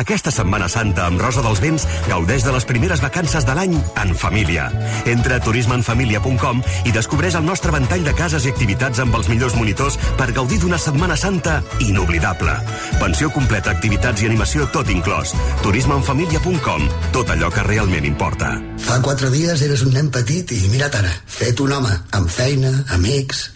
Aquesta Setmana Santa amb Rosa dels Vents gaudeix de les primeres vacances de l'any en família. Entra a turismeenfamilia.com i descobreix el nostre ventall de cases i activitats amb els millors monitors per gaudir d'una Setmana Santa inoblidable. Pensió completa, activitats i animació tot inclòs. turismeenfamilia.com. Tot allò que realment importa. Fa quatre dies eres un nen petit i mira't ara, fet un home, amb feina, amics,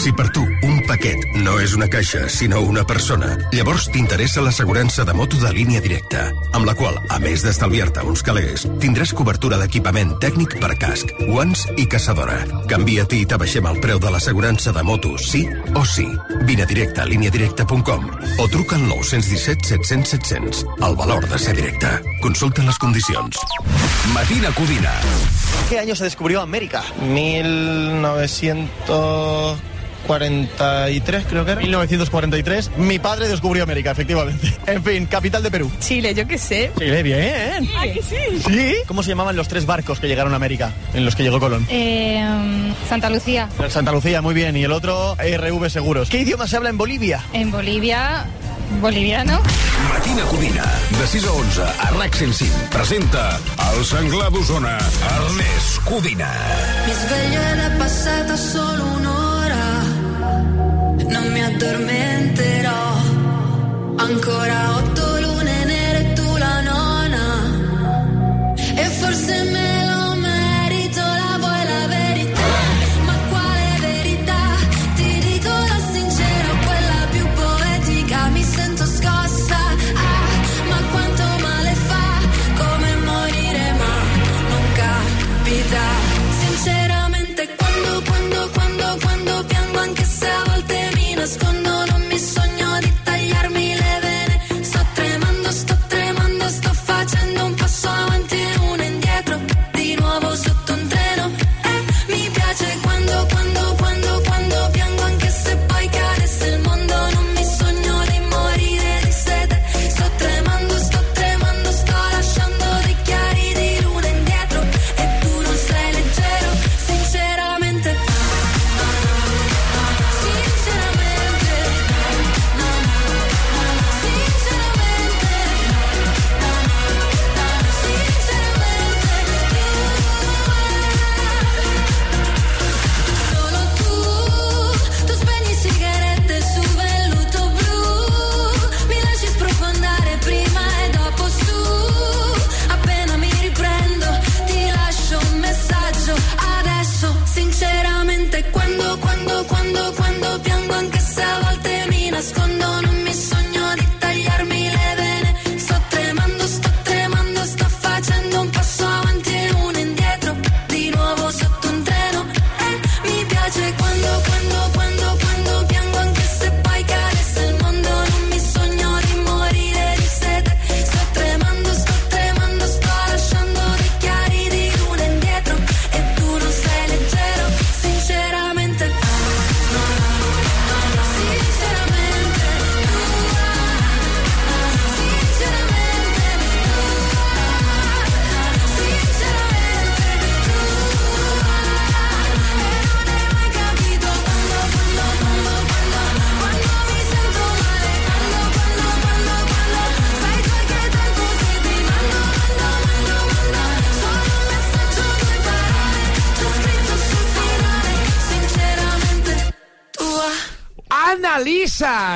Si per tu un paquet no és una caixa, sinó una persona, llavors t'interessa l'assegurança de moto de línia directa, amb la qual, a més d'estalviar-te uns calés, tindràs cobertura d'equipament tècnic per casc, guants i caçadora. Canvia-t'hi i t'abaixem el preu de l'assegurança de moto, sí o sí. Vine a directe a líniadirecta.com o truca al 917 700 700. El valor de ser directe. Consulta les condicions. Matina Codina. ¿Qué año se descubrió América? 1943, creo que era. 1943. Mi padre descubrió América, efectivamente. En fin, capital de Perú. Chile, yo qué sé. Chile, bien. ¿Ah, que sí? ¿Sí? ¿Cómo se llamaban los tres barcos que llegaron a América, en los que llegó Colón? Eh, Santa Lucía. El Santa Lucía, muy bien. Y el otro, RV Seguros. ¿Qué idioma se habla en Bolivia? En Bolivia, boliviano. Matina Codina, de 6 a 11, a RAC 105. Presenta el senglar d'Osona, Ernest Codina. Mi solo un'ora, non mi addormenterò. Ancora otto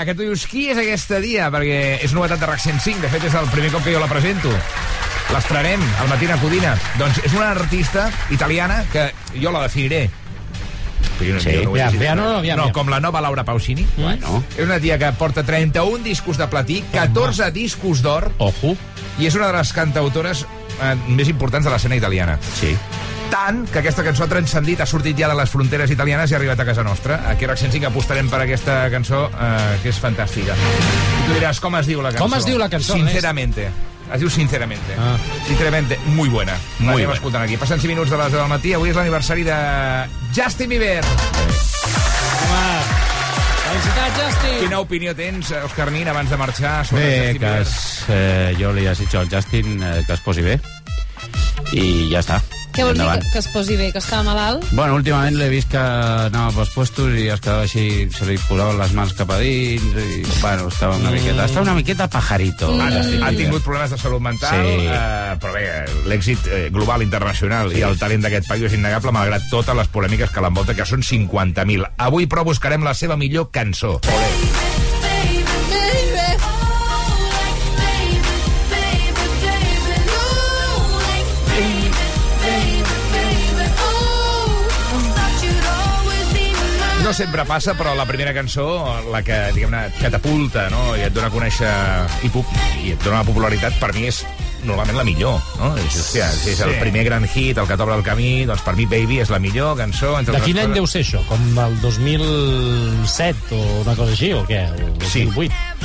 Que tu dius, qui és aquesta dia? Perquè és novetat de RAC 105, de fet és el primer cop que jo la presento. L'estrarem al Matina Codina. Doncs és una artista italiana que jo la definiré jo no, Sí, no llegit. aviam, no, no, aviam, no, com la nova Laura Pausini. Bueno. És una tia que porta 31 discos de platí, 14 discos d'or, Ojo. i és una de les cantautores eh, més importants de l'escena italiana. Sí. Tant que aquesta cançó ha transcendit, ha sortit ja de les fronteres italianes i ha arribat a casa nostra. Aquí a RAC 105 apostarem per aquesta cançó, eh, que és fantàstica. I tu diràs, com es diu la cançó? Com es diu la cançó, Sinceramente. Es diu Sinceramente. Ah. Sinceramente, muy buena. Muy L'anem buena. escoltant aquí. Passen 5 minuts de les 10 del matí. Avui és l'aniversari de Justin Bieber. Felicitats, Justin! Quina opinió tens, Òscar Nin, abans de marxar sobre Bé, Justin que es, eh, jo li desitjo al Justin eh, que es posi bé i ja està. Què vol dir que, que es posi bé, que està malalt? Bueno, últimament l'he vist que anava pels puestos i es quedava així, se li posaven les mans cap a dins i, bueno, estava una miqueta... Estava una miqueta pajarito. Ha, Justin ha tingut problemes de salut mental, Sí. eh, però bé, l'èxit eh, global, internacional i el talent d'aquest paio és innegable, malgrat totes les polèmiques que l'envolta, que són 50.000. Avui, però, buscarem la seva millor cançó. Olé. Sempre passa, però la primera cançó, la que, diguem-ne, catapulta, no?, i et dona a conèixer i, pop, i et dona la popularitat, per mi és normalment la millor, no? És, hòstia, si és el Sí. primer gran hit, el que t'obre el camí, doncs per mi Baby és la millor cançó. Entre De quin any coses. deu ser això? Com el 2007 o una cosa així, o què? O 2008? Sí.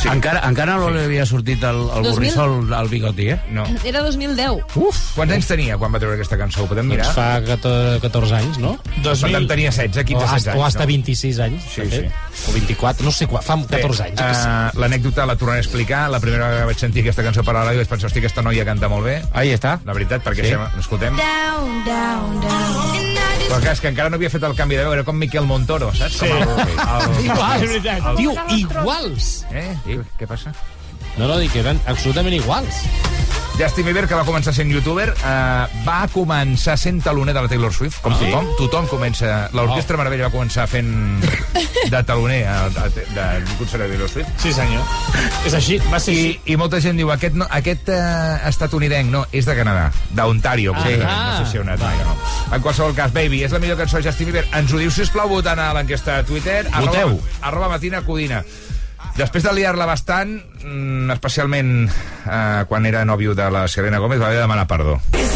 Encara, encara no li havia sortit el, el 2000? borrissol al bigoti, eh? No. Era 2010. Uf! Quants anys tenia quan va treure aquesta cançó? Ho podem mirar? Doncs fa 14, 14 anys, no? Per tant, tenia 16, 15, o, 16 hasta, anys. o hasta no? 26 anys. Sí, sí. O 24, no sé quan, fa 14 anys. jo què sé. Uh, L'anècdota la tornaré a explicar. La primera vegada que vaig sentir aquesta cançó per a la ràdio vaig pensar, hosti, aquesta noia canta molt bé. Ahí està. La veritat, perquè Sí. sí. escoltem. Down, down, down. Però clar, és que encara no havia fet el canvi de veu, era com Miquel Montoro, saps? Sí. Com el, el, Iguals, és veritat. el- Tio, iguals. Eh? Què, què passa? No, no, dic que eren absolutament iguals. Justin Bieber, que va començar sent youtuber, eh, va començar sent taloner de la Taylor Swift, com Ah. tothom. Tothom comença... L'Orquestra Meravella va començar fent de taloner a, a, de, de concert de Taylor Swift. Sí, senyor. És així, va ser I, I molta gent diu, aquest, no, aquest uh, estatunidenc, no, és de Canadà, d'Ontario, Ah. concretament. no sé si heu anat mai o no. En qualsevol cas, Baby, és la millor cançó de Justin Bieber. Ens ho diu, sisplau, votant a l'enquesta de Twitter. Voteu. Arroba, arroba Matina Codina. Després de liar-la bastant, mm, especialment eh, quan era nòvio de la Selena Gomez, va haver de demanar perdó. Ai.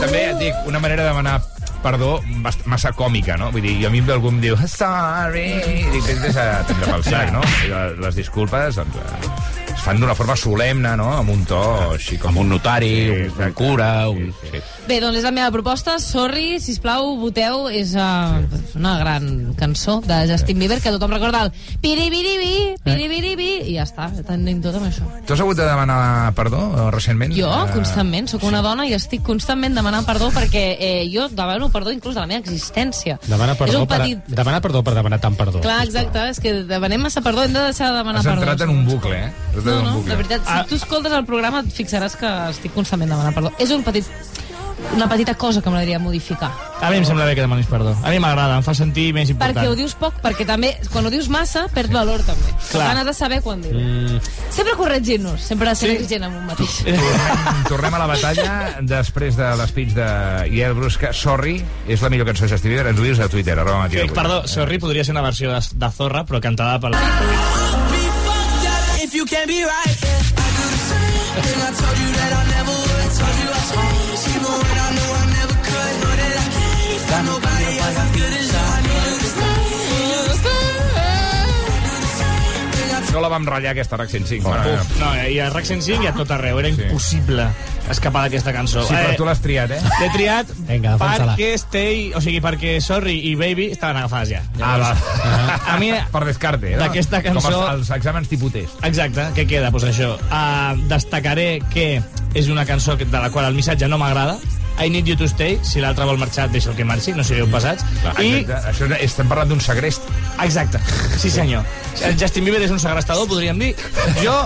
També et dic, una manera de demanar perdó massa còmica, no? Vull dir, jo a mi algú em diu sorry, i dic, tens a prendre pel sac, no? I les disculpes, doncs, eh, es fan d'una forma solemne, no? Amb un to així com... Amb un notari, Sí, un, un cura... Un... Sí. Bé, doncs és la meva proposta. Sorry, sisplau, voteu. És uh, una gran cançó de Justin Bieber que tothom recorda el piribiribi, piribiribi, i ja està. Tenim tot amb això. Tu has hagut de demanar perdó eh, recentment? Jo, Eh, constantment, sóc una dona i estic constantment demanant perdó perquè eh, jo demano perdó inclús de la meva existència. Demana és perdó, un petit... per, demana perdó per demanar tant perdó. Clar, exacte, és que demanem massa perdó, hem de deixar de demanar Has perdó. entrat en un bucle, eh? Has No, no, bucle. de veritat, si Ah. tu escoltes el programa et fixaràs que estic constantment demanant perdó. És un petit, una petita cosa que m'agradaria modificar. A mi em sembla bé que demanis perdó. A mi m'agrada, em fa sentir més important. Perquè ho dius poc, perquè també, quan ho dius massa, perd valor també. Clar. Has de saber quan dir-ho. Mm. Sempre corregint-nos, sempre sent Sí. exigent amb un mateix. Tornem, tornem a la batalla després de l'espeig de Yael Brusca. Sorry, és la millor cançó de Justin Bieber. Ens ho dius a Twitter, arroba Matina Sí, perdó, Sorry podria ser una versió de, de Zorra, però cantada per... If you can't be right, yeah, I do the same thing. I told you that I never would. Told you I changed, even nobody else as good as. No la vam ratllar, aquesta RAC 105. Bueno, Uf, no, i a RAC 105 i a tot arreu. Era impossible escapar d'aquesta cançó. Sí, però tu l'has triat, eh? L'he triat Vinga, defensa-la. perquè Stay, o sigui, perquè Sorry i Baby estaven agafades ja. Ah, va. A mi, Per descarte, no? D'aquesta cançó- Com els, els exàmens tipus test. Exacte, què queda? Doncs això. Uh, destacaré que és una cançó de la qual el missatge no m'agrada, I need you to stay, si l'altre vol marxar, deixa el que marxi, no sigueu pesats. I... Això és- estem parlant d'un segrest. Exacte, sí senyor. El Justin Bieber és un segrestador, podríem dir. Jo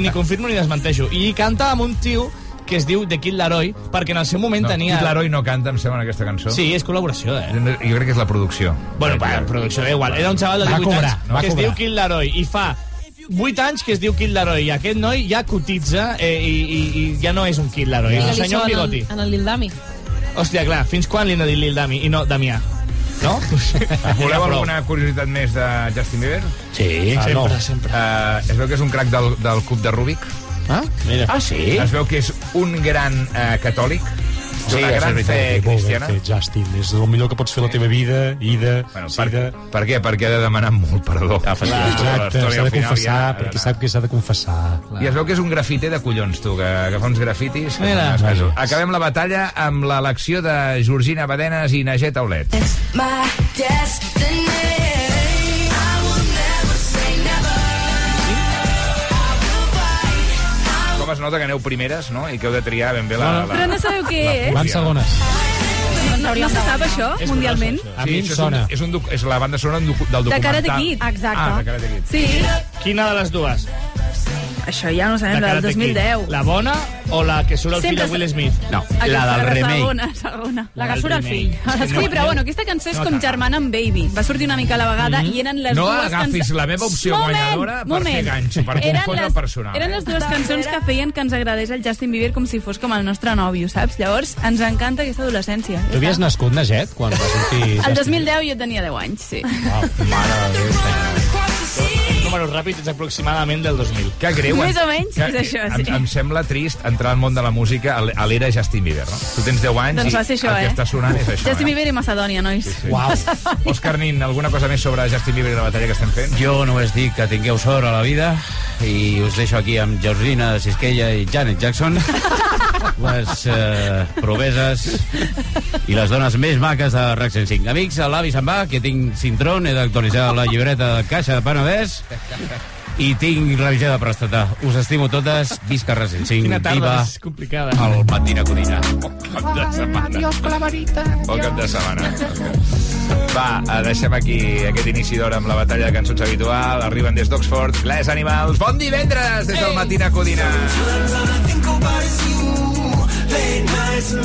ni confirmo ni desmenteixo. I canta amb un tio que es diu The Kid Laroi, perquè en el seu moment No, tenia... Kid Laroi no canta, em sembla, en aquesta cançó. Sí, és col·laboració, eh? Jo crec que és la producció. Bueno, la producció, da igual. Era un xaval de Va 18 cobrar, anys que es diu Kid Laroi i fa 8 anys que es diu Kid Laroi aquest noi ja cotitza eh, i, i, i ja no és un Kid Laroi, és un Digue-li senyor amb en el- bigoti. En el Lil Dami. Hòstia, clar, fins quan li han de dir Lil Dami i no Damià? No? Voleu alguna curiositat més de Justin Bieber? Sí, Ah, sempre, no. sempre. Uh, es veu que és un crac del, del cub de Rubik. Ah, mira. Ah, sí? Es veu que és un gran uh, catòlic, Sí, d'una és gran fe cristiana. fet, Justin. És el millor que pots fer a la teva vida, ida, Bueno, sida... per, per què? Perquè ha de demanar molt perdó. Ja, Exacte, s'ha de confessar, perquè sap que s'ha de confessar. I es veu que és un grafiter de collons, tu, que, que fa uns grafitis. que Mira. escassos. Acabem la batalla amb l'elecció de Georgina Badenes i Naget Aulet. My destiny. Nota que aneu primeres, no? I que heu de triar ben bé la... la... Però no sabeu què és? Van segones. No, no se sap això, mundialment? Sí, això És, un, és, un, és la banda sonora del De documental. Karate Kid. Exacte. Ah, de Karate Kid. Sí. Quina de les dues? Això ja no sabem, la del Karate Kid. 2010. La bona o la que surt el fill Sempre de Will Smith? No, Aquesta, la segona, segona. La que surt el fill. Sí, però bueno, aquesta cançó és No, com germana amb Baby. Va sortir una mica a la vegada Mhm. i eren les no dues agafis cançons... la meva opció Moment, guanyadora per moment. fer ganxo, per Eren confondre les- el personal. Eren eh? les dues cançons que feien que ens agradés el Justin Bieber com si fos com el nostre nòvio, saps? Llavors, ens encanta aquesta adolescència. Tu havies nascut, Naget, quan va sortir... El 2010 jo tenia 10 anys, sí. Mare de Déu. Números ràpids és aproximadament del 2000. Que greu. Més o menys, que, és això, sí. Em, em sembla trist entrar al món de la música a l'era Justin Bieber, no? Tu tens 10 anys Doncs i això, el que eh? està sonant és això. Justin eh? Bieber i Macedònia, nois. Sí. Òscar Nin, alguna cosa més sobre Justin Bieber i la batalla que estem fent? Jo només dic que tingueu sort a la vida i us deixo aquí amb Georgina Sisquella i Janet Jackson les eh, proveses i les dones més maques de RAC 105. Amics, l'avi se'n va, que tinc cintrón, he d'actualitzar la llibreta de caixa de Penedès i tinc revisió de pròstata. Us estimo totes, visca RAC 105, Quina tarda viva més complicada. el Matina Codina. Cap de setmana. Adiós con la varita. Bon cap de setmana. Va, eh, deixem aquí aquest inici d'hora amb la batalla de cançons habitual. Arriben des d'Oxford, Glass Animals. Bon divendres des del Matina Codina. think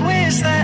wish that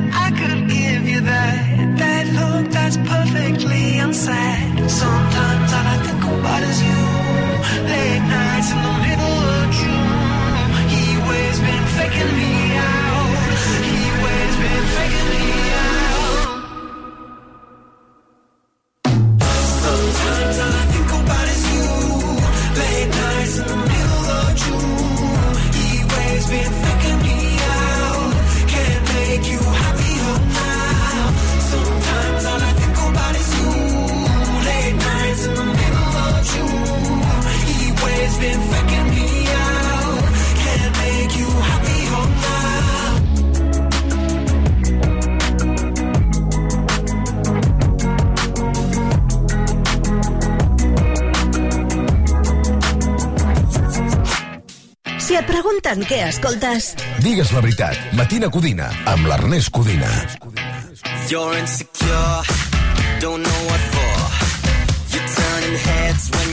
pregunten què escoltes, Digues la veritat. Matina Codina, amb l'Ernest Codina. You're insecure, don't know what for. You're turning heads when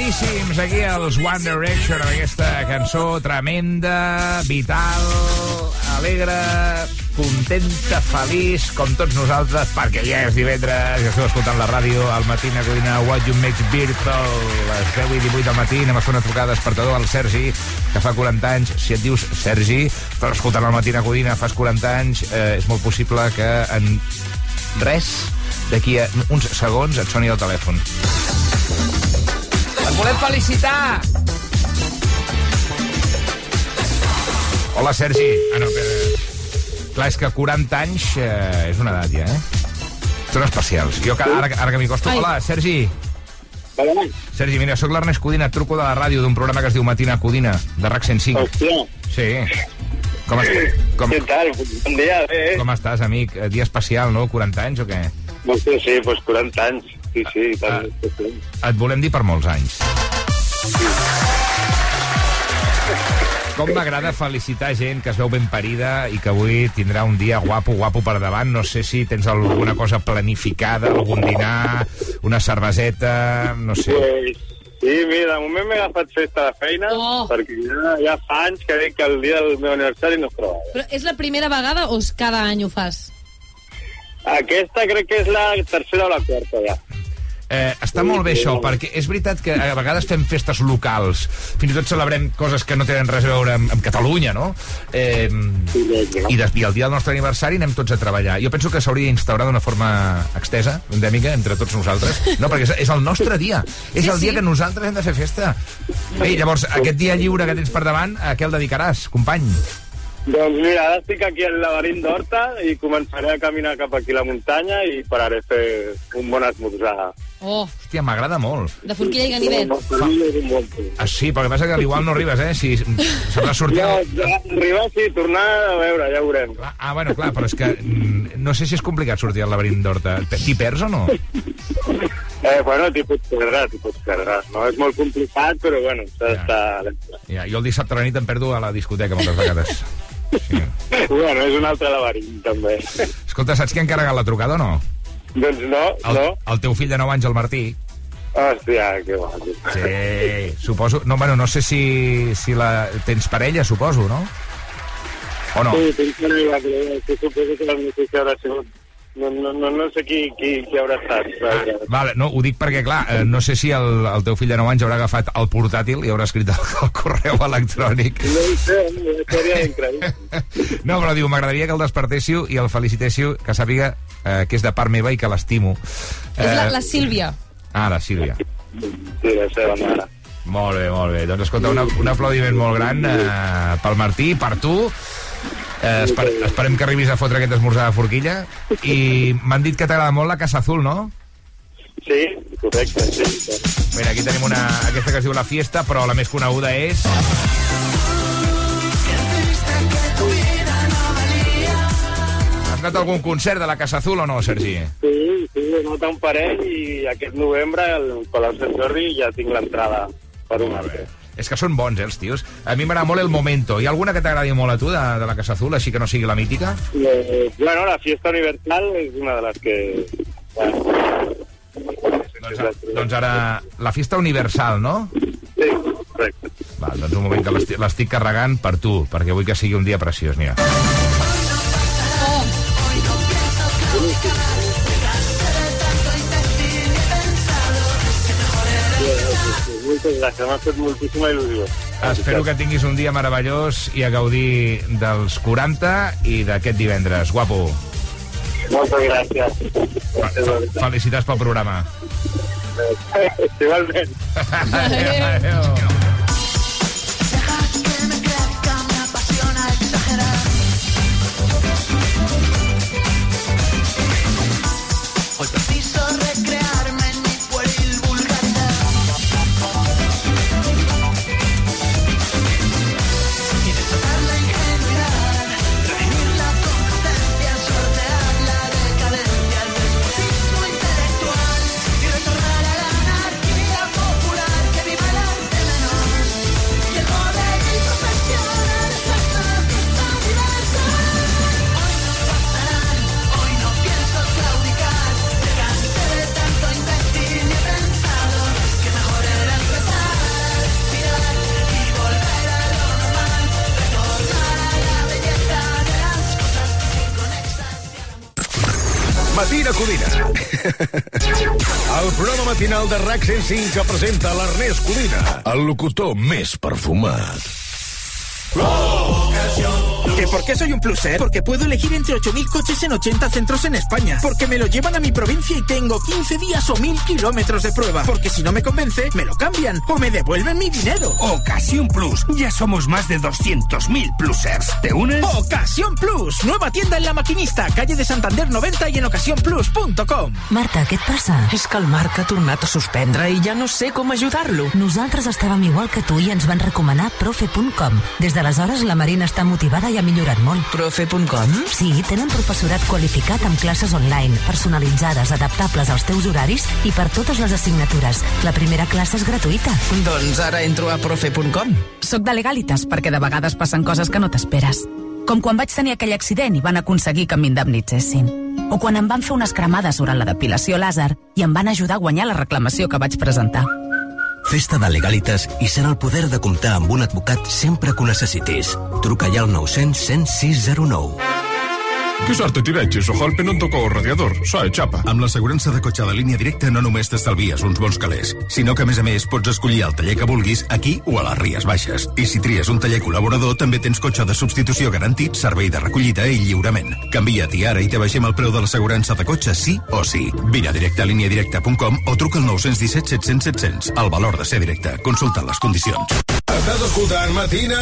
inspiradíssims aquí els One Direction amb aquesta cançó tremenda, vital, alegre, contenta, feliç, com tots nosaltres, perquè ja és divendres i esteu escoltant la ràdio al matí a Codina What You Makes Virtual, les 10 i 18 del matí, anem a fer una trucada despertador al Sergi, que fa 40 anys, si et dius Sergi, però escoltant el matí a Codina fas 40 anys, eh, és molt possible que en res, d'aquí a uns segons et soni el telèfon. Et volem felicitar! Hola, Sergi. Ah, no, però... Clar, és que 40 anys eh, és una edat ja, eh? Són especials. Jo, que, ara, ara que m'hi costo... Ai. Hola, Sergi. Sergi, mira, sóc l'Ernest Codina, et truco de la ràdio d'un programa que es diu Matina Codina, de RAC 105. Hòstia. Sí. Com, est com, Què tal? Bon dia, bé. com estàs, amic? Eh, Dia especial, no? 40 anys o què? No sé, sí, doncs 40 anys. Sí, sí, tant. Et volem dir per molts anys. Com m'agrada felicitar gent que es veu ben parida i que avui tindrà un dia guapo, guapo per davant. No sé si tens alguna cosa planificada, algun dinar, una cerveseta, no sé. Pues, sí, mira, de moment m'he agafat festa de feina, Oh. perquè ja, ja fa anys que dic que el dia del meu aniversari no es troba. Però és la primera vegada o cada any ho fas? Aquesta crec que és la tercera o la quarta, ja. Eh, està molt bé això, perquè és veritat que a vegades fem festes locals, fins i tot celebrem coses que no tenen res a veure amb, amb Catalunya, no? Eh, i, des, I el dia del nostre aniversari anem tots a treballar. Jo penso que s'hauria d'instaurar d'una forma extesa, endèmica, entre tots nosaltres. No, perquè és, és el nostre dia. És Sí, el dia sí. que nosaltres hem de fer festa. Bé, llavors, aquest dia lliure que tens per davant, a què el dedicaràs, company? Doncs mira, ara estic aquí al laberint d'Horta i començaré a caminar cap aquí a la muntanya i pararé a fer un bon esmorzar. Oh, Hòstia, m'agrada molt. de forquilla i ganivet. Ah, sí, però el que passa que al igual no arribes, eh? Si sabràs sortir... Ja, ja, arribar, sí, tornar a veure, ja ho veurem. Ah, bueno, clar, però és que mm, no sé si és complicat sortir al laberint d'Horta. T'hi perds o no? Eh, bueno, t'hi pots perdre, t'hi pots perdre. No és molt complicat, però bueno, s'ha d'estar alerta. Ja, jo el dissabte a la nit em perdo a la discoteca moltes vegades. Bueno, és un altre laberint, també. Escolta, saps qui ha encarregat la trucada o no? doncs no, El, no. el teu fill de 9 anys, el Martí. Hòstia, que guapo. Sí, suposo... No, bueno, no sé si, si la... tens parella, suposo, no? O no? Sí, tinc parella, però suposo que la notícia haurà sigut... No, no, no, no sé qui, qui, qui haurà estat. Ah, Vale, no, ho dic perquè, clar, eh, no sé si el, el teu fill de 9 anys haurà agafat el portàtil i haurà escrit el, el correu electrònic. No ho sé, no, seria increïble. No, però diu, m'agradaria que el despertéssiu i el felicitéssiu, que sàpiga eh, que és de part meva i que l'estimo. És la, la Sílvia. Ah, la Sílvia. Sí, la seva mare. Molt bé, molt bé. Doncs escolta, una, un aplaudiment molt gran eh, pel Martí, per tu. Eh, esper, esperem que arribis a fotre aquest esmorzar de forquilla. I m'han dit que t'agrada molt la Casa Azul, no? Sí, correcte, sí. Mira, aquí tenim una, aquesta que es diu La Fiesta, però la més coneguda és... Has anat a algun concert de la Casa Azul o no, Sergi? Sí, sí, he anat un parell i aquest novembre al Palau Sant Jordi ja tinc l'entrada per un altre. És que són bons, eh, els tios. A mi m'agrada molt el Momento. Hi ha alguna que t'agradi molt a tu, de, de la Casa Azul, així que no sigui la mítica? Eh, bueno, la fiesta universal és una de les que... Bueno, Doncs, doncs ara, la Fiesta Universal, no? Sí, correcte. Val, doncs un moment que l'esti- l'estic carregant per tu, perquè vull que sigui un dia preciós, mira. Moltes gràcies, m'ha fet moltíssima il·lusió. Espero que tinguis un dia meravellós i a gaudir dels 40 i d'aquest divendres. Guapo. Moltes gràcies. Felicitats pel programa. Igualment. Adéu, adéu. Hoy preciso Codina. El programa matinal de RAC 105 que presenta l'Ernest Codina, el locutor més perfumat. ¿Que por qué soy un pluser? Porque puedo elegir entre 8.000 coches en 80 centros en España. Porque me lo llevan a mi provincia y tengo 15 días o 1.000 kilómetros de prueba. Porque si no me convence, me lo cambian o me devuelven mi dinero. Ocasión Plus. Ya somos más de 200.000 plusers. ¿Te unes? Ocasión Plus. Nueva tienda en La Maquinista, calle de Santander 90 y en ocasiónplus.com. Marta, què et passa? És que el Marc ha tornat a suspendre i ja no sé com ajudar-lo. Nosaltres estàvem igual que tu i ens van recomanar profe.com. Des d'aleshores la Marina està motivada i ha millorat molt. Profe.com? Sí, tenen professorat qualificat amb classes online, personalitzades, adaptables als teus horaris i per totes les assignatures. La primera classe és gratuïta. Doncs ara entro a profe.com. Soc de Legalitas perquè de vegades passen coses que no t'esperes. Com quan vaig tenir aquell accident i van aconseguir que m'indemnitzessin. O quan em van fer unes cremades durant la depilació làser i em van ajudar a guanyar la reclamació que vaig presentar. Festa de Legalitas i sent el poder de comptar amb un advocat sempre que ho necessitis. Truca ja al 900 106 09. Que sorte ti veig, Sojalpe non tocou o radiador, só é chapa. Amb l'assegurança de cotxe de línia directa no només t'estalvies uns bons calés, sinó que a més a més pots escollir el taller que vulguis aquí o a les Ries Baixes. I si tries un taller col·laborador també tens cotxe de substitució garantit, servei de recollida i lliurament. Canvia't i ara i te baixem el preu de l'assegurança de cotxe sí o sí. Vine a directe a líniadirecta.com o truca al 917 700 700. El valor de ser directe. Consulta les condicions. Estàs escoltant Matina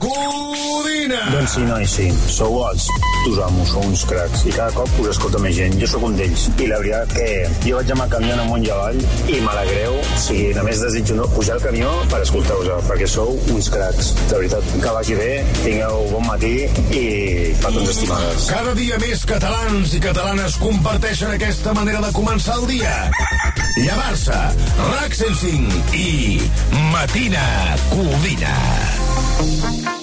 Codina. Doncs sí, nois, sí. Sou els tus amos, sou uns cracs. I cada cop us escolta més gent. Jo sóc un d'ells. I la veritat que jo vaig amb el camió amunt i avall i m'alegreu. O sigui, només desitjo no pujar al camió per escoltar-vos, perquè sou uns cracs. De veritat, que vagi bé, tingueu bon matí i petons estimades. Cada dia més catalans i catalanes comparteixen aquesta manera de començar el dia. Llevar-se, RAC 105 i Matina Codina. You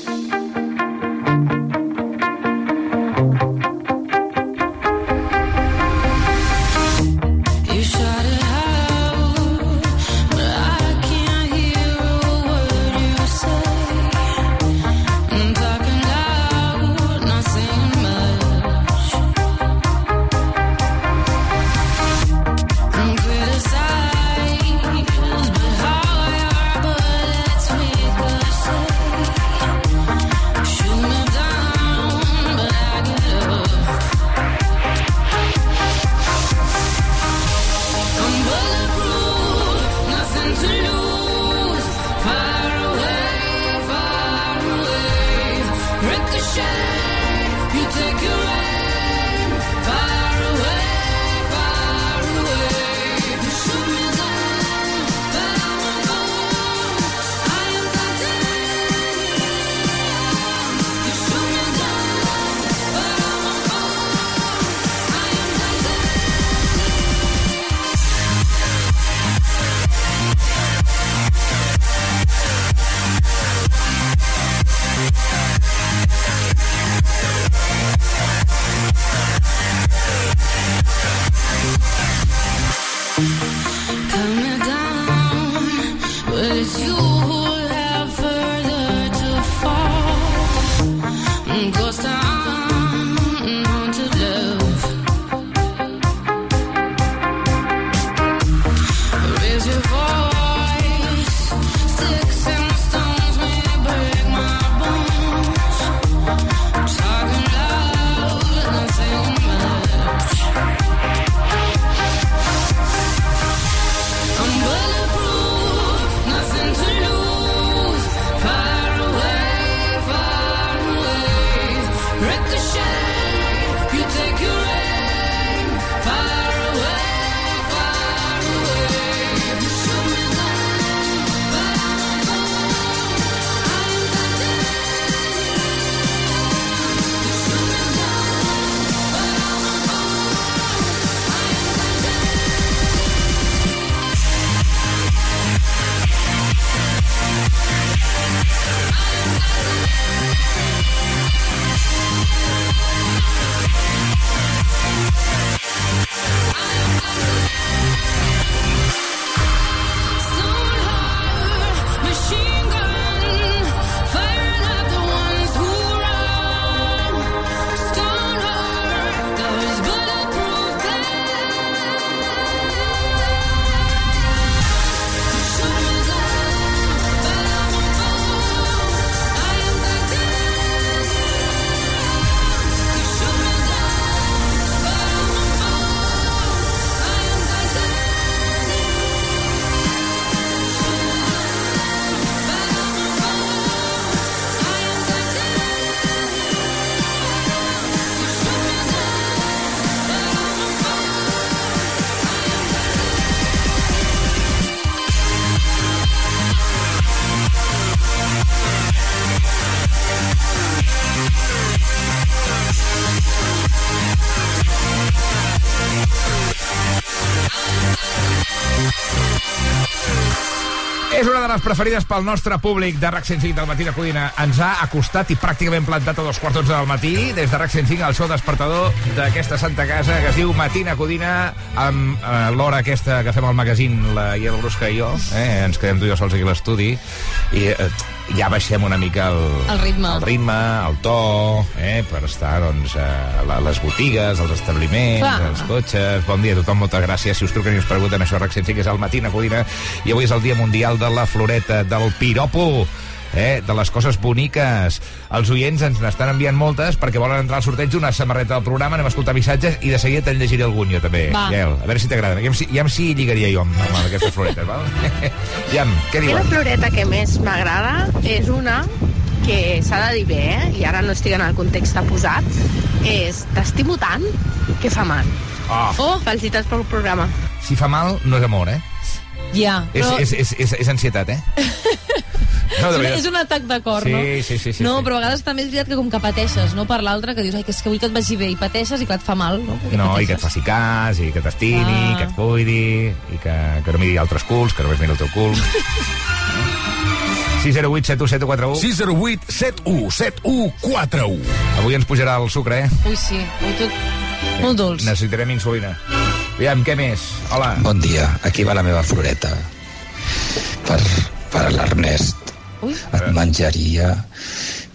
preferides pel nostre públic de RAC 105 del matí de Codina. Ens ha acostat i pràcticament plantat a dos quarts del matí des de RAC 105 al show despertador d'aquesta santa casa que es diu Matina Codina amb eh, l'hora aquesta que fem al magazín la Iel Brusca i jo. Eh? Ens quedem tu i jo sols aquí a l'estudi i eh, ja baixem una mica el, El ritme. el, ritme, el to, eh, per estar doncs, a la- les botigues, els establiments, Clar. els cotxes... Bon dia a tothom, moltes gràcies. Si us truquen i us pregunten això, RAC 105 és el matí a Codina, i avui és el Dia Mundial de la Floreta, del piropo, eh, de les coses boniques. Els oients ens n'estan enviant moltes perquè volen entrar al sorteig d'una samarreta del programa, anem a escoltar missatges i de seguida te'n llegiré algun jo també. Va. Gael, a veure si t'agraden. Aviam si, aviam si lligaria jo amb, amb aquestes floretes, val? Aviam, què mi la diuen? floreta que més m'agrada és una que s'ha de dir bé, eh? i ara no estic en el context posat, és t'estimo tant que fa mal. Oh. oh. Felicitats pel programa. Si fa mal, no és amor, eh? Ja, És, però... és, és, és, és ansietat, eh? És, un, veritat. és un atac de cor, Sí, no? sí, sí, sí, no, sí. però a vegades també és veritat que com que pateixes, no? Per l'altre, que dius, ai, que és que vull que et vagi bé, i pateixes i clar, et fa mal, no? Perquè No, i que pateixes. et faci cas, i que t'estimi, Ah. que et cuidi, i que, que no miri altres culs, que només miri el teu cul. 608 7171 608 71 7141 Avui ens pujarà el sucre, eh? Ui, sí, ui, tot... Molt dolç. Necessitarem insulina. Aviam, què més? Hola. Bon dia, aquí va la meva floreta. Per, per l'Ernest. Ui. Et menjaria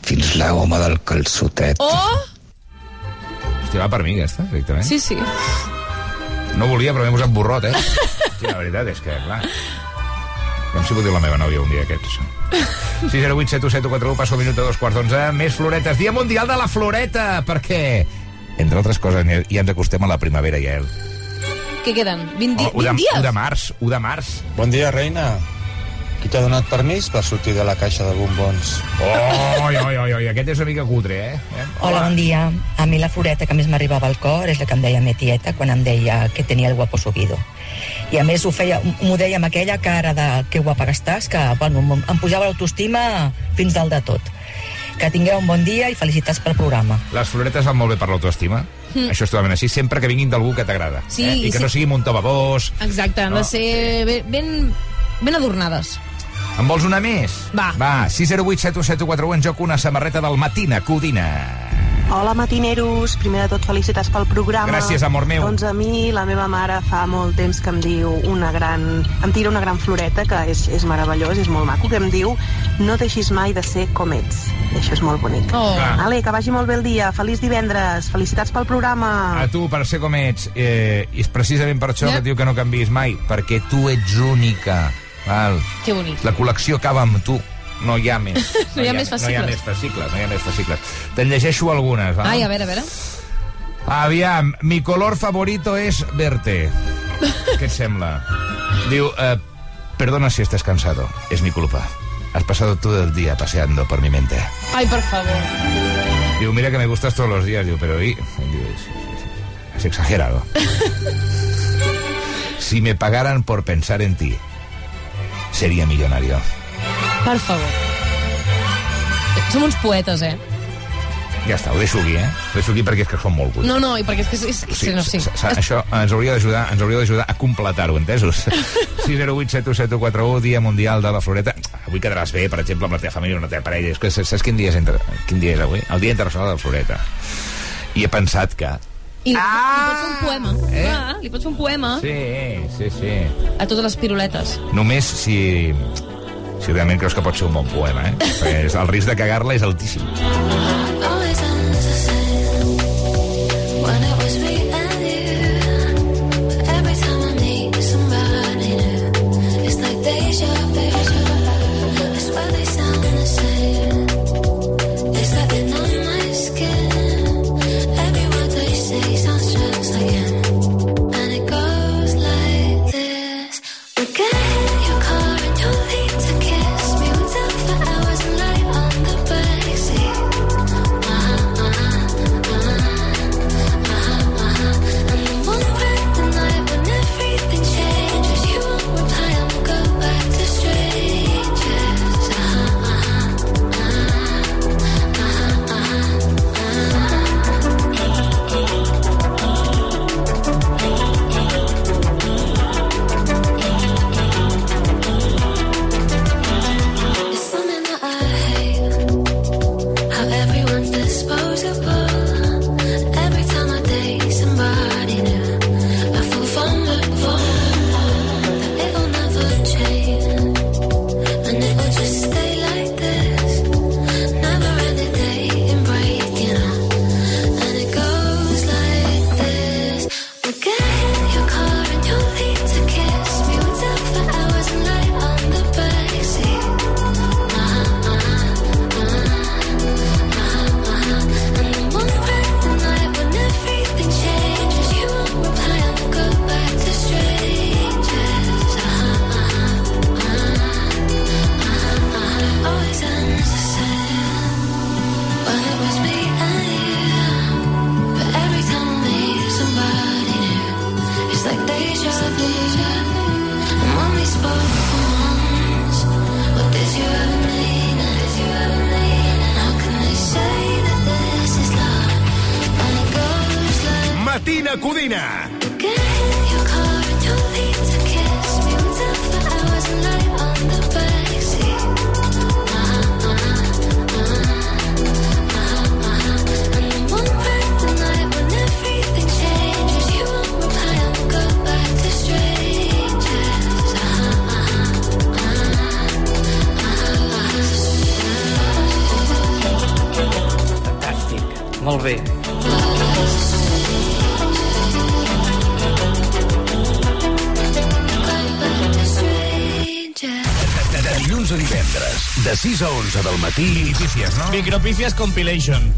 fins la goma del calçotet. Oh! Hòstia, va per mi, aquesta, directament. Sí, sí. No volia, però m'he posat borrot, eh? Sí, la veritat és que, clar... Ja em si pot dir la meva nòvia un dia aquests, això. 608 7141, passo el minut de dos quarts d'onze. Més floretes. Dia Mundial de la Floreta, perquè, entre altres coses, ja ens acostem a la primavera, ja. Què queden? 20, di Oh, 1 20 de, dies? 1 de març, 1 de març. Bon dia, reina. Qui t'ha donat permís per sortir de la caixa de bombons? Oi, oi, oi, oi, aquest és una mica cutre, eh? eh? Hola, bon dia. A mi la floreta que més m'arribava al cor és la que em deia me tieta quan em deia que tenia el guapo subido. I a més ho feia, m'ho deia amb aquella cara de que guapa que estàs, que bueno, em pujava l'autoestima fins dalt de tot. Que tingueu un bon dia i felicitats pel programa. Les floretes van molt bé per l'autoestima. Mm. Això és totalment així, sempre que vinguin d'algú que t'agrada. Sí, eh? I que sí. no sigui un to babós. Exacte, han No. de ser ben, ben, ben adornades. En vols una més? Va. Va, 608 7171 en joc una samarreta del Matina Codina. Hola, matineros. Primer de tot, felicitats pel programa. Gràcies, amor meu. Doncs a mi, la meva mare fa molt temps que em diu una gran... Em tira una gran floreta, que és, és meravellós, és molt maco, que em diu no deixis mai de ser com ets. I això és molt bonic. Oh. Ale, que vagi molt bé el dia. Feliç divendres. Felicitats pel programa. A tu, per ser com ets, eh, i és precisament per això Ja. que et diu que no canvis mai, perquè tu ets única. Val? Que bonic. La col·lecció acaba amb tu. No hi ha més. No hi ha més No hi ha fascicles. més fascicles, no hi ha més fascicles. Te'n llegeixo algunes, val? Ai, a veure, a veure. Aviam, mi color favorito es verte. ¿Qué et sembla? Diu, eh, perdona si estás cansado, es mi culpa. Has pasado todo el día paseando por mi mente. Ai, per favor. Diu, mira que me gustas todos los días. Diu, pero ¿y? Es exagerado. si me pagaran por pensar en ti, sería millonario. Per favor. Som uns poetes, eh? Ja està, ho deixo aquí, eh? Ho deixo aquí perquè és que són molt guts. No, no, i perquè és que... És, és, sí, no, sí. S- s- Això ens hauria d'ajudar ens hauria d'ajudar a completar-ho, entesos? 608 7171, Dia Mundial de la Floreta. Avui quedaràs bé, per exemple, amb la teva família o la teva parella. És que saps quin dia és, entre... quin dia és avui? El Dia Internacional de la Floreta. I he pensat que... I li, li pots fer un poema. Eh? Ah, li pots fer un poema Sí, sí, sí. a totes les piruletes. Només si... Si realment creus que pot ser un bon poema, eh? Perquè el risc de cagar-la és altíssim. Molt bé. De, dilluns a divendres, de 6 a 11 del matí... Micropícies, no? Micropícies Compilation.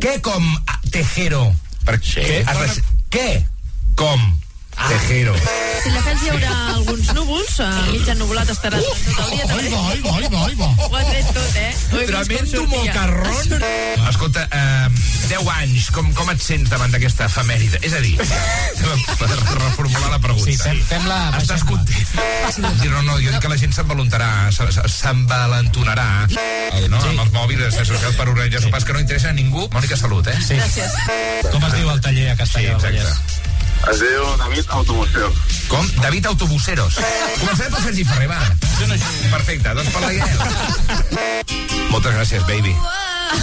Què com Tejero? Per què? Has de... Què? Com? Tejero. Si la fes hi haurà alguns núvols, a mig ennubulat estarà tot el dia. També. Ai, va, ai, va, ai, va. Ho ha tret tot, eh? Tremendo mocarrón. Escolta, eh, 10 anys, com, com et sents davant d'aquesta efemèride? És a dir, per reformular la pregunta. Sí, fem- fem-la- Estàs content? Sí, no, no, jo dic que la gent s'envoluntarà, se- se- s'envalentonarà no? amb els mòbils, les xarxes socials per organitzar sopars que no interessa a ningú. Mònica, salut, eh? Sí. Gràcies. Com es diu el taller a Castellà Sí, del exacte. Vallès? Es diu David Autobuseros. Com? David Autobuseros. Començarem per Sergi Ferrer, va. Perfecte, doncs per la Gael. Moltes gràcies, baby.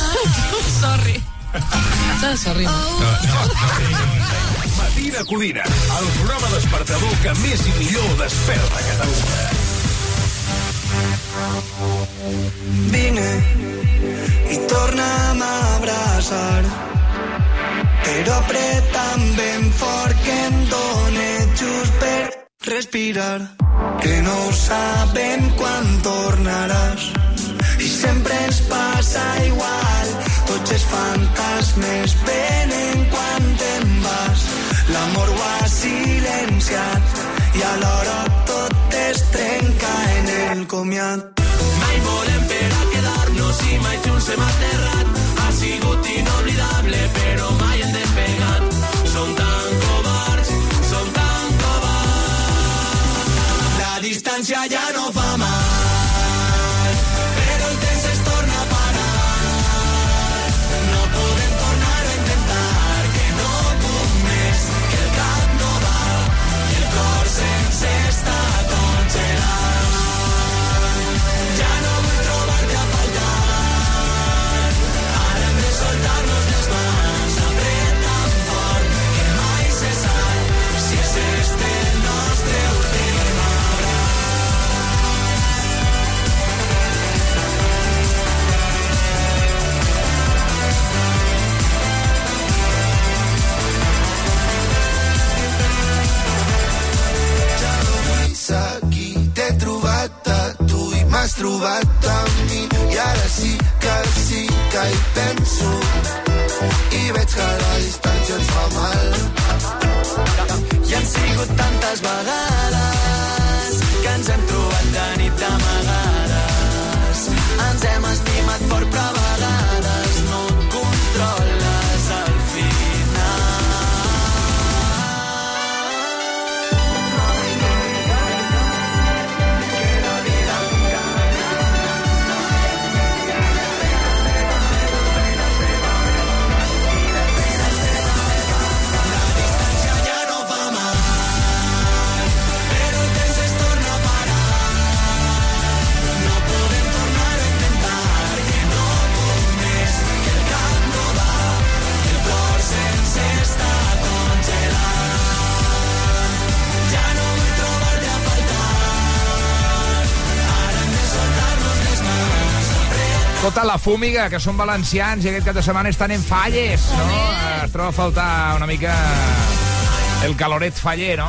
Sorry. Ah, sorry. No, no, no. Matina Codina, el programa despertador que més i millor desperta Catalunya. Vine i torna'm a abraçar però apreta'm ben fort que em dóna just per respirar que no sabem quan tornaràs i sempre ens passa igual tots els fantasmes venen quan te'n vas. L'amor ho ha silenciat i alhora tot es trenca en el comiat. Mai volem per a quedar-nos i mai junts hem aterrat. Ha sigut inoblidable però mai hem despegat. Som tan covards som tan covards. La distància ja no fa m'has trobat a mi i ara sí que sí que hi penso. I veig que la distància ens fa mal. I han sigut tantes vegades que ens hem trobat de nit d'amagades. Ens hem estimat Escolta, la Fúmiga, que són valencians i aquest cap de setmana estan en falles, no? Es troba a faltar una mica el caloret faller, no?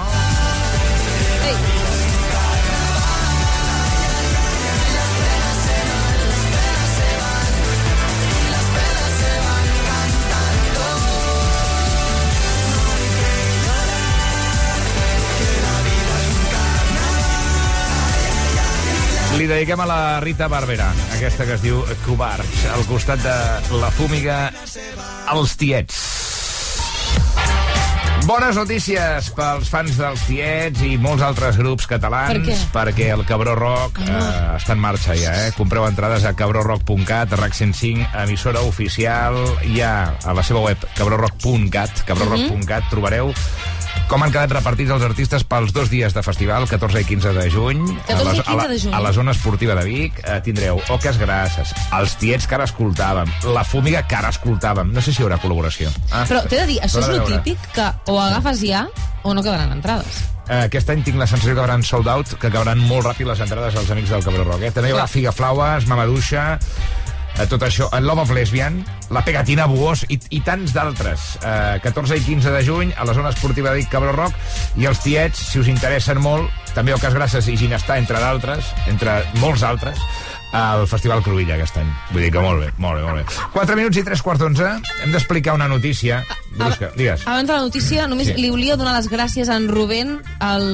Li dediquem a la Rita Barberà, aquesta que es diu Covards, al costat de la Fúmiga, els tiets. Bones notícies pels fans dels Tiets i molts altres grups catalans, Per què? perquè el Cabró Rock eh, està en marxa ja, eh? Compreu entrades a cabrorock.cat, RAC 105, emissora oficial, ha a la seva web cabrorock.cat, cabrorock.cat, trobareu com han quedat repartits els artistes pels dos dies de festival, 14 i 15 de juny. 14 i a la, 15 de juny. A la zona esportiva de Vic eh, tindreu Oques Grasses, els Tiets que ara escoltàvem, la Fúmiga que ara escoltàvem. No sé si hi haurà col·laboració. Ah, Però t'he de dir, això és lo típic que o agafes ja o no quedaran entrades. Eh, aquest any tinc la sensació que hauran sold out, que acabaran molt ràpid les entrades als amics del Cabró Rock. Eh? També hi haurà Figa Flaues, Mamaduixa, tot això, en Love of Lesbian, la Pegatina Buós i, i tants d'altres. Eh, 14 i 15 de juny a la zona esportiva de Cabró Rock i els tiets, si us interessen molt, també Ocas Grasses i Ginestar, entre d'altres, entre molts altres, al Festival Cruïlla aquest any. Vull dir que molt bé, molt bé, molt bé. 4 minuts i 3 quarts d'onze. Hem d'explicar una notícia. Brusca, digues. Abans de la notícia, només Sí. li volia donar les gràcies a en Rubén,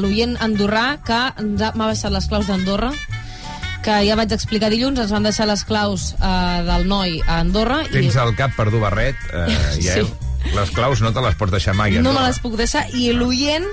l'oient andorrà, que ens ha- m'ha baixat les claus d'Andorra que ja vaig explicar dilluns, ens van deixar les claus eh, del noi a Andorra Tens el cap per dur barret, eh, ja, Sí. les claus no te les pots deixar mai. i no Andorra. me les puc deixar i l'oient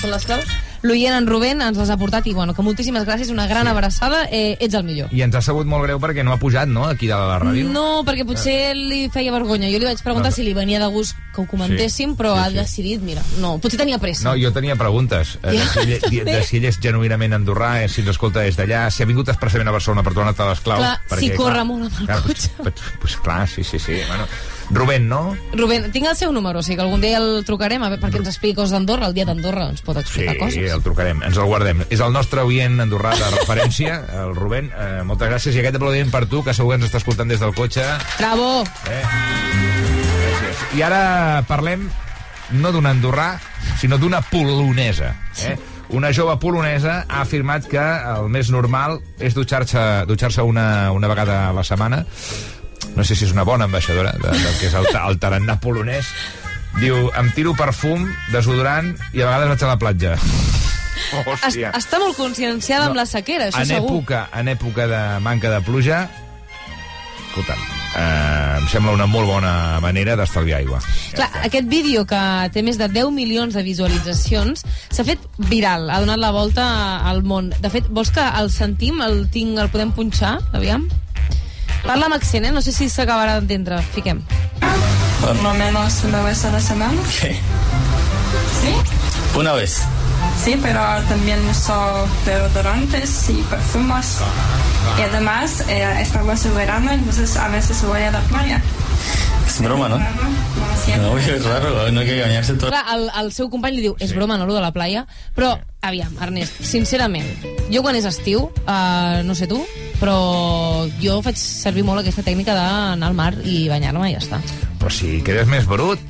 són les claus l'oient en Rubén ens les ha portat i bueno, que moltíssimes gràcies, una gran sí. abraçada eh, ets el millor I ens ha sabut molt greu perquè no ha pujat, no?, aquí a la ràdio. No, perquè potser li feia vergonya. Jo li vaig preguntar No. si li venia de gust que ho comentéssim, Sí, però sí, ha sí. decidit, mira, no, potser tenia pressa. No, jo tenia preguntes eh, de, Ja, si ell, de, de si ell és genuïnament andorrà, eh, si ens escolta des d'allà, si ha vingut expressament a Barcelona per tornar-te les claus. Clar, si corre molt amb el clar, cotxe. Pues, pues, clar, sí, sí, sí. Bueno, Rubén, no? Rubén, tinc el seu número, o sigui que algun dia el trucarem a veure, perquè ens expliqui coses d'Andorra, el dia d'Andorra ens pot Sí, explicar coses. el trucarem, ens el guardem. És el nostre oient andorrà de referència, el Rubén. Eh, moltes gràcies i aquest aplaudiment per tu, que segur que ens està escoltant des del cotxe. Bravo! Eh? Gràcies. I ara parlem no d'un andorrà, sinó d'una polonesa. Eh? Una jove polonesa ha afirmat que el més normal és dutxar-se dutxar una, una vegada a la setmana. No sé si és una bona ambaixadora de, del que és el, el tarannà polonès. Diu, em tiro perfum, desodorant i a vegades vaig a la platja. Es, està molt conscienciada amb la sequera, això en segur. època, en època de manca de pluja, escolta'm, eh, em sembla una molt bona manera d'estalviar aigua. Clar, aquest vídeo que té més de 10 milions de visualitzacions s'ha fet viral, ha donat la volta al món. De fet, vols que el sentim, el tinc, el podem punxar? Aviam. Parla amb accent, eh? No sé si s'acabarà d'entendre. Fiquem. Por lo menos una vez a la semana. ¿Qué? ¿Sí? Una vez. Sí, pero también uso deodorantes y perfumes. Y además, eh, estamos en verano, entonces a veces voy a la playa. Es broma, ¿no? No, es raro, no hay que bañarse todo. Clar, el, el seu company li diu, és broma, no, lo de la playa? Però, aviam, Ernest, sincerament, jo quan és estiu, uh, no sé tu, però jo faig servir molt aquesta tècnica d'anar al mar i banyar-me i ja està. Però si quedes més brut.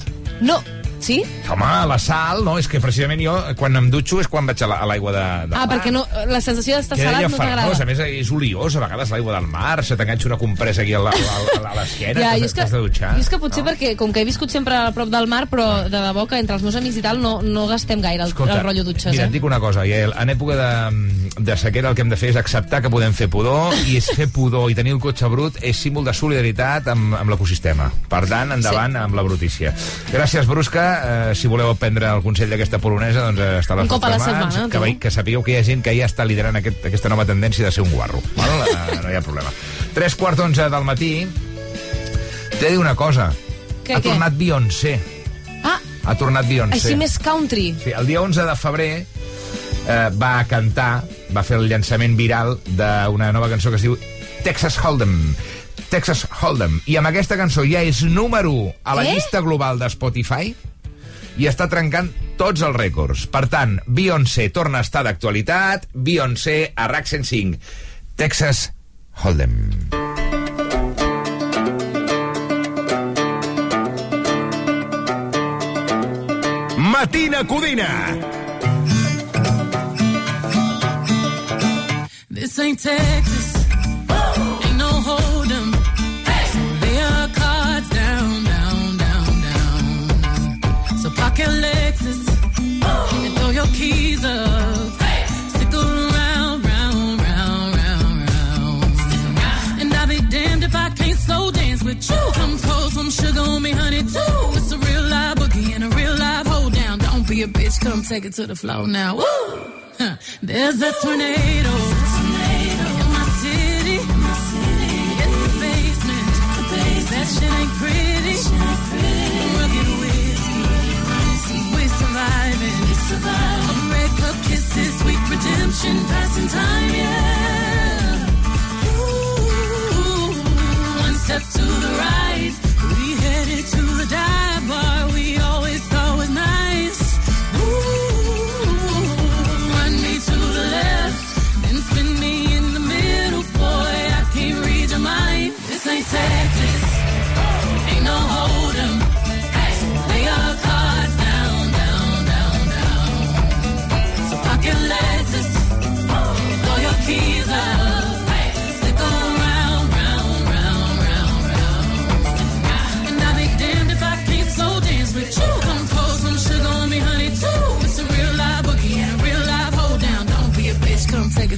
No, sí? Home, la sal, no? És que precisament jo, quan em dutxo, és quan vaig a la- a l'aigua de, de Ah, perquè no, la sensació d'estar salat no llafarnós, a t'agrada. més és oliós, a vegades l'aigua del mar, se t'enganxa una compressa aquí a l'esquena, Ja, t'has de- dutxar. jo és que potser perquè, com que he viscut sempre a prop del mar, però de debò que entre els meus amics i tal no, no gastem gaire el, el rotllo dutxes, mira, et eh? dic una cosa, Iael, en època de, de sequera el que hem de fer és acceptar que podem fer pudor, i és fer pudor i tenir el cotxe brut és símbol de solidaritat amb, amb l'ecosistema. Per tant, endavant sí. amb la brutícia. Gràcies, Brusca. Eh, si voleu prendre el consell d'aquesta polonesa, doncs eh, està a les Un cop a la mans. setmana, que, tu. que sapigueu que hi ha gent que ja està liderant aquest, aquesta nova tendència de ser un guarro. Val? Eh, no hi ha problema. Tres quarts d'onze del matí. T'he de dir una cosa. Què, ha què? tornat Beyoncé. Ah, Ha tornat Beyoncé. així més country. Sí, el dia 11 de febrer eh, va cantar, va fer el llançament viral d'una nova cançó que es diu Texas Hold'em. Texas Hold'em. I amb aquesta cançó ja és número 1 a la Eh? llista global de Spotify i està trencant tots els rècords. Per tant, Beyoncé torna a estar d'actualitat, Beyoncé a RAC 105. Texas Hold'em. Matina Codina. This ain't Texas. keys up. Stick around, round, round, round, round. And I'll be damned if I can't slow dance with you. Come cold, some sugar on me, honey, too. It's a real live boogie and a real live hold down. Don't be a bitch, come take it to the floor now. Woo! Huh. There's a tornado. There's a tornado. This is redemption, passing time, yeah. Ooh, one step to the right.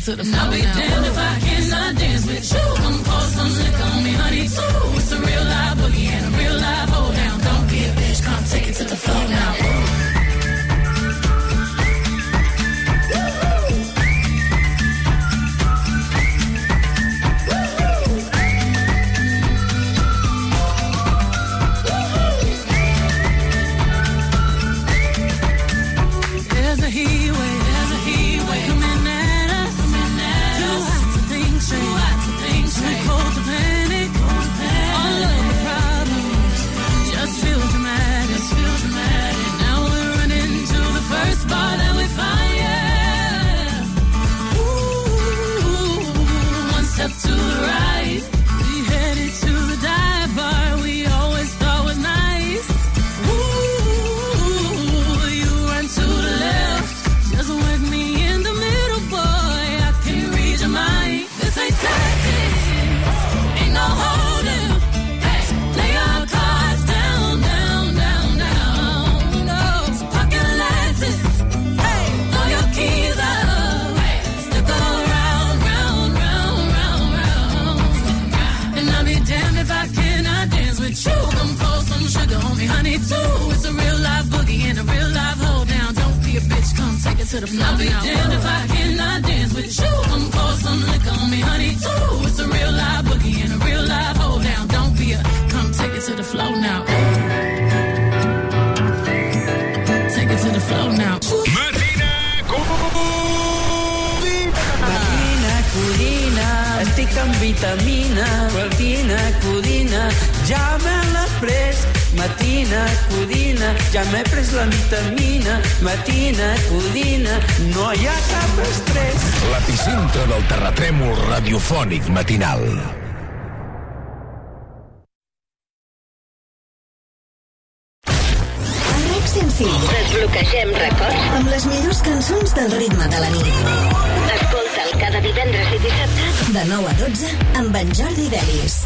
to the floor. I'll be damned if I cannot dance with you. Come pour some liquor on me, honey, too. It's a real live boogie and a real final. Desbloquegem records amb les millors cançons del ritme de la nit. Escolta'l cada divendres i dissabte de 9 a 12 amb en Jordi Delis.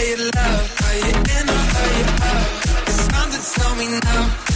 say you love? Are you in or are you out? It's time to tell me now.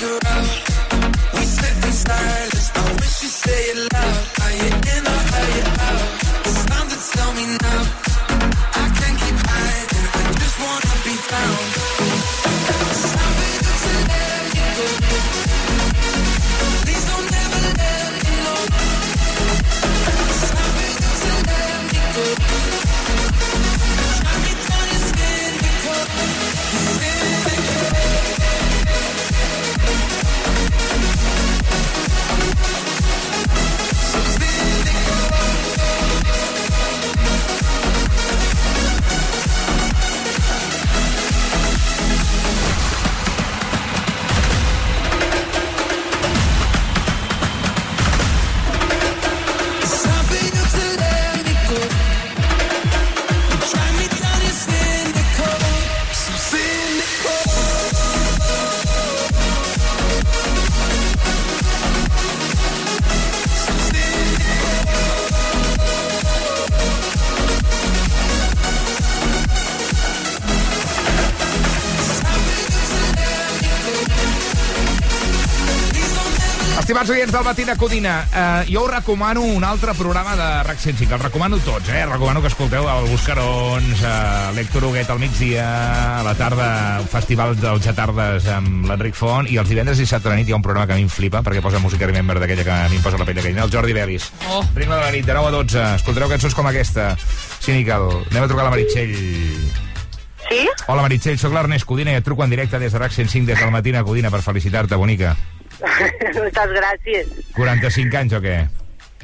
girl. Estimats oients del Matina Codina, eh, jo us recomano un altre programa de RAC 105. Els recomano tots, eh? Recomano que escolteu el Buscarons, eh, l'Hèctor Huguet al migdia, a la tarda, Festival dels Getardes amb l'Enric Font, i els divendres i dissabte a la nit hi ha un programa que a mi em flipa, perquè posa música Remember d'aquella que a mi em posa la pell de gallina, el Jordi Belis. Oh. Ritme de la nit, de 9 a 12. Escoltareu cançons com aquesta. Sí, Níquel, anem a trucar a la Meritxell. Sí? Hola, Meritxell, sóc l'Ernest Codina i et truco en directe des de RAC 105 des del Matina Codina per felicitar-te, bonica. Moltes gràcies. 45 anys o què?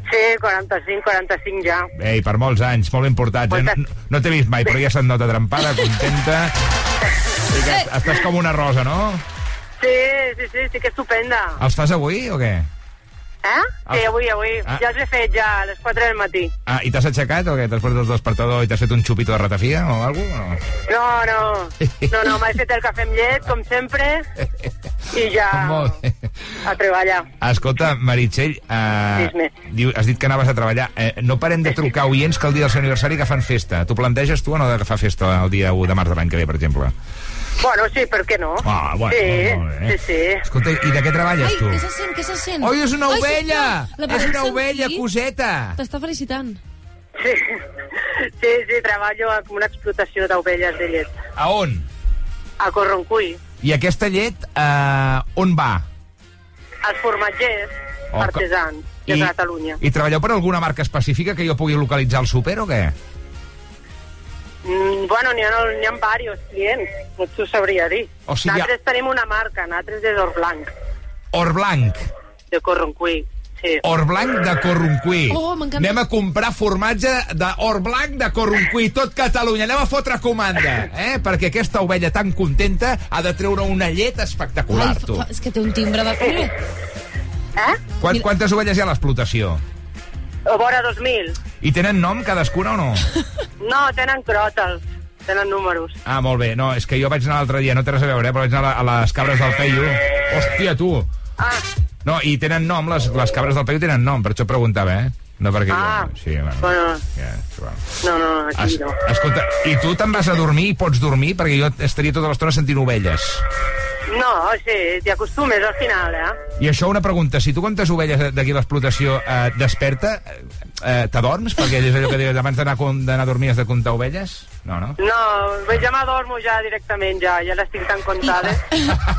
Sí, 45, 45 ja. Ei, per molts anys, molt importats. Eh? No, no t'he vist mai, però ja se't nota trempada, contenta. I que estàs com una rosa, no? Sí, sí, sí, sí que estupenda. Els fas avui o què? Eh? Sí, Ah. avui, avui. Ah. Ja els he fet ja a les 4 del matí. Ah, i t'has aixecat o què? T'has posat el despertador i t'has fet un xupito de ratafia o alguna cosa? No? No, no, no, m'he fet el cafè amb llet, com sempre, i ja a treballar. Escolta, Meritxell, eh, diu, has dit que anaves a treballar. Eh, no parem de trucar oients que el dia del seu aniversari que fan festa. Tu planteges tu o no d'agafar festa el dia 1 de març de l'any que ve, per exemple? Bueno, sí, per què no? Ah, bueno, sí, molt bé. sí, sí. Escolta, i de què treballes Ai, tu? què se sent, què se sent? Oi, és una Ai, ovella! la És podem una ovella, sentir? coseta! T'està felicitant. Sí, sí, sí, treballo en una explotació d'ovelles de llet. A on? A Corroncuí. I aquesta llet, eh, on va? Els formatgers Oh, artesans de I- Catalunya. I treballeu per alguna marca específica que jo pugui localitzar al súper o què? Mm, bueno, n'hi ha, ha diversos clients, no t'ho sabria dir. O sigui, nosaltres tenim una marca, nosaltres és Or Blanc, Or Blanc. de Corroncuí. Sí. Or Blanc de Corroncuí. Oh. Anem a comprar formatge de Or Blanc de Corroncuí, tot Catalunya. Anem a fotre comanda, eh? Perquè aquesta ovella tan contenta ha de treure una llet espectacular, Ai, tu. fa, és que té un timbre de... Mira, Eh? Quant, quantes ovelles hi ha a l'explotació? A vora 2.000. I tenen nom cadascuna o no? No, tenen cròtals, tenen números. Ah, molt bé. No, és que jo vaig anar l'altre dia, no té res a veure, eh, però vaig anar a, les cabres del Peyu. Hòstia, tu! Ah, No, i tenen nom, les, les cabres del Peyu tenen nom, per això preguntava, eh? No perquè... Ah. Jo, sí, bueno, bueno, ja, bueno. no, no, aquí Es, no. escolta, i tu te'n vas a dormir i pots dormir? Perquè jo estaria tota l'estona sentint ovelles. No, sí, t'hi acostumes al final, eh? I això una pregunta, si tu comptes ovelles d'aquí a l'explotació eh, desperta, eh, eh, t'adorms? Perquè és allò que dius, abans d'anar a com- d'anar a dormir has de comptar ovelles? No, no? No, bé, ja m'adormo ja directament, ja, ja les tinc tan comptades.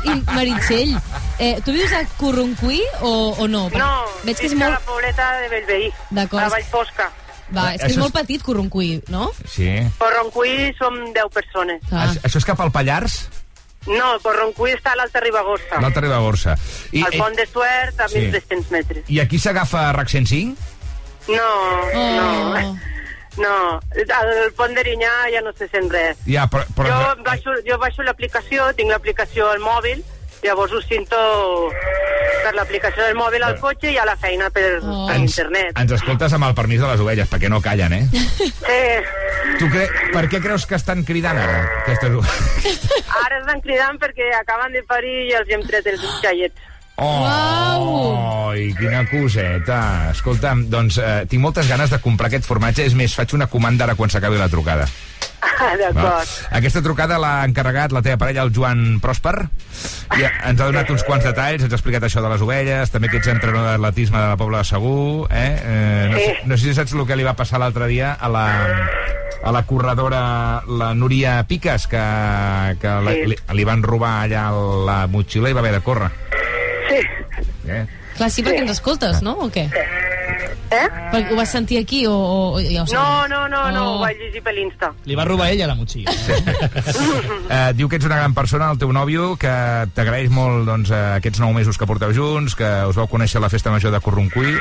I Meritxell, eh, tu vius a Corroncuí o, o no? Perquè No, Veig que és visc a la molt... pobleta de Bellveí, D'acord. a la Vall Fosca. Va, és que és molt petit Corroncuí, no? Sí. Corroncuí som 10 persones. Ah. Això és cap al Pallars? No, Corroncuí està a l'Alta Ribagorça. L'Alta Ribagorça. I, Al pont de Suert, a Sí. 1.300 metres. I aquí s'agafa RAC 105? No, Oh. no, no. Al pont d'Erinyà ja no se sent res. Ja, però... però Jo baixo, jo baixo l'aplicació, tinc l'aplicació al mòbil, llavors ho sento per l'aplicació del mòbil al cotxe i a la feina per, Oh. per internet. Ens escoltes amb el permís de les ovelles, perquè no callen, eh? Sí, Tu cre... Per què creus que estan cridant ara, aquestes ovelles? ara estan cridant perquè acaben de parir i els hem tret els xaiets. Oh, Ai, quina coseta. Escolta'm, doncs eh, tinc moltes ganes de comprar aquest formatge. És més, faig una comanda ara quan s'acabi la trucada. Ah. D'acord. Aquesta trucada l'ha encarregat la teva parella, el Joan Pròsper, i ens ha donat uns quants detalls, ens ha explicat això de les ovelles, també que ets entrenador d'atletisme de la Pobla de Segur, eh? eh no, sé, no sé si saps el que li va passar l'altre dia a la, a la corredora, la Núria Piques, que, que la, Sí. li, li van robar allà la motxilla i va haver de córrer. Sí. Eh? Clar, sí, perquè ens escoltes, no? O què? Eh? Perquè ho vas sentir aquí o... o ja ho sé. No, no, no, no, Oh. ho vaig llegir per l'Insta. Li va robar ella la motxilla. Eh, diu que ets una gran persona, el teu nòvio, que t'agraeix molt doncs, eh, aquests nou mesos que porteu junts, que us vau conèixer a la festa major de Corroncuí.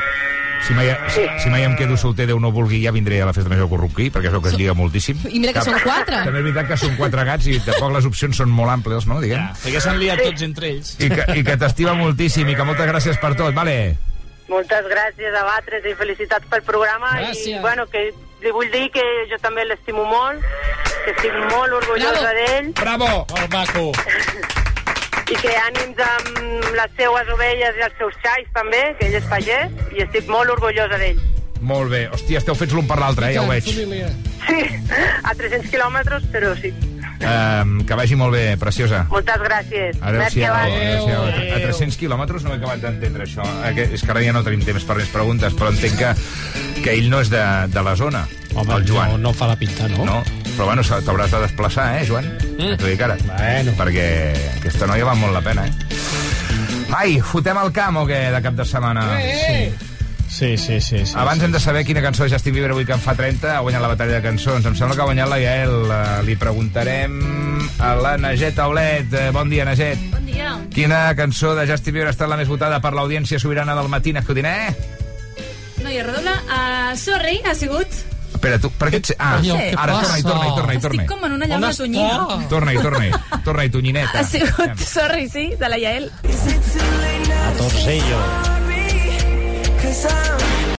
Si mai, si, si mai em quedo solter, Déu no vulgui, ja vindré a la festa major de perquè es veu que es lliga moltíssim. I mira que són quatre. També és veritat que són quatre gats i tampoc les opcions són molt àmplies, no? Diguem. Ja, perquè s'han liat tots entre ells. I que, i que t'estima moltíssim i que moltes gràcies per tot, vale? Moltes gràcies a Batres i felicitats pel programa. Gràcies. I, bueno, que li vull dir que jo també l'estimo molt, que estic molt orgullosa d'ell Bravo! Molt maco. i que ànims amb les seues ovelles i els seus xais també, que ell és pagès, i estic molt orgullosa d'ell. Molt bé. Hòstia, esteu fets l'un per l'altre, eh? Ja ho veig. Família. Sí, a 300 quilòmetres, però sí. Um, que vagi molt bé, preciosa. Moltes gràcies. Adéu-siau. Merci, Adéu-siau. A, abans. a 300 quilòmetres no he acabat d'entendre això. Eh, És que ara ja no tenim temps per més preguntes, però entenc que, que ell no és de, de la zona, Home, el Joan. no, no fa la pinta, no? No, però bueno, t'hauràs de desplaçar, eh, Joan? Mm. T'ho dic ara. Bueno. Perquè aquesta noia val molt la pena, eh? Ai, fotem el camp o què, de cap de setmana? Sí. Sí, sí, sí. sí Abans sí. hem de saber quina cançó de Justin Bieber avui que en fa 30 ha guanyat la batalla de cançons. Em sembla que ha guanyat la Gael. Eh, Li preguntarem a la Naget Aulet. Eh, Bon dia, Naget. Bon dia. Quina cançó de Justin Bieber ha estat la més votada per l'audiència sobirana del Matina Codiner? Noia redona, uh, sorry, ha sigut... Espera, tu, per què ets... Ah, Coño, què ara passa? torna-hi, torna-hi, torna-hi, Estic torna-hi. com en una llauna tonyina. Torna-hi, torna-hi. Torna-hi, tonyineta. Ha sigut, sorry, sí, de la Yael. A torcello. cause I'm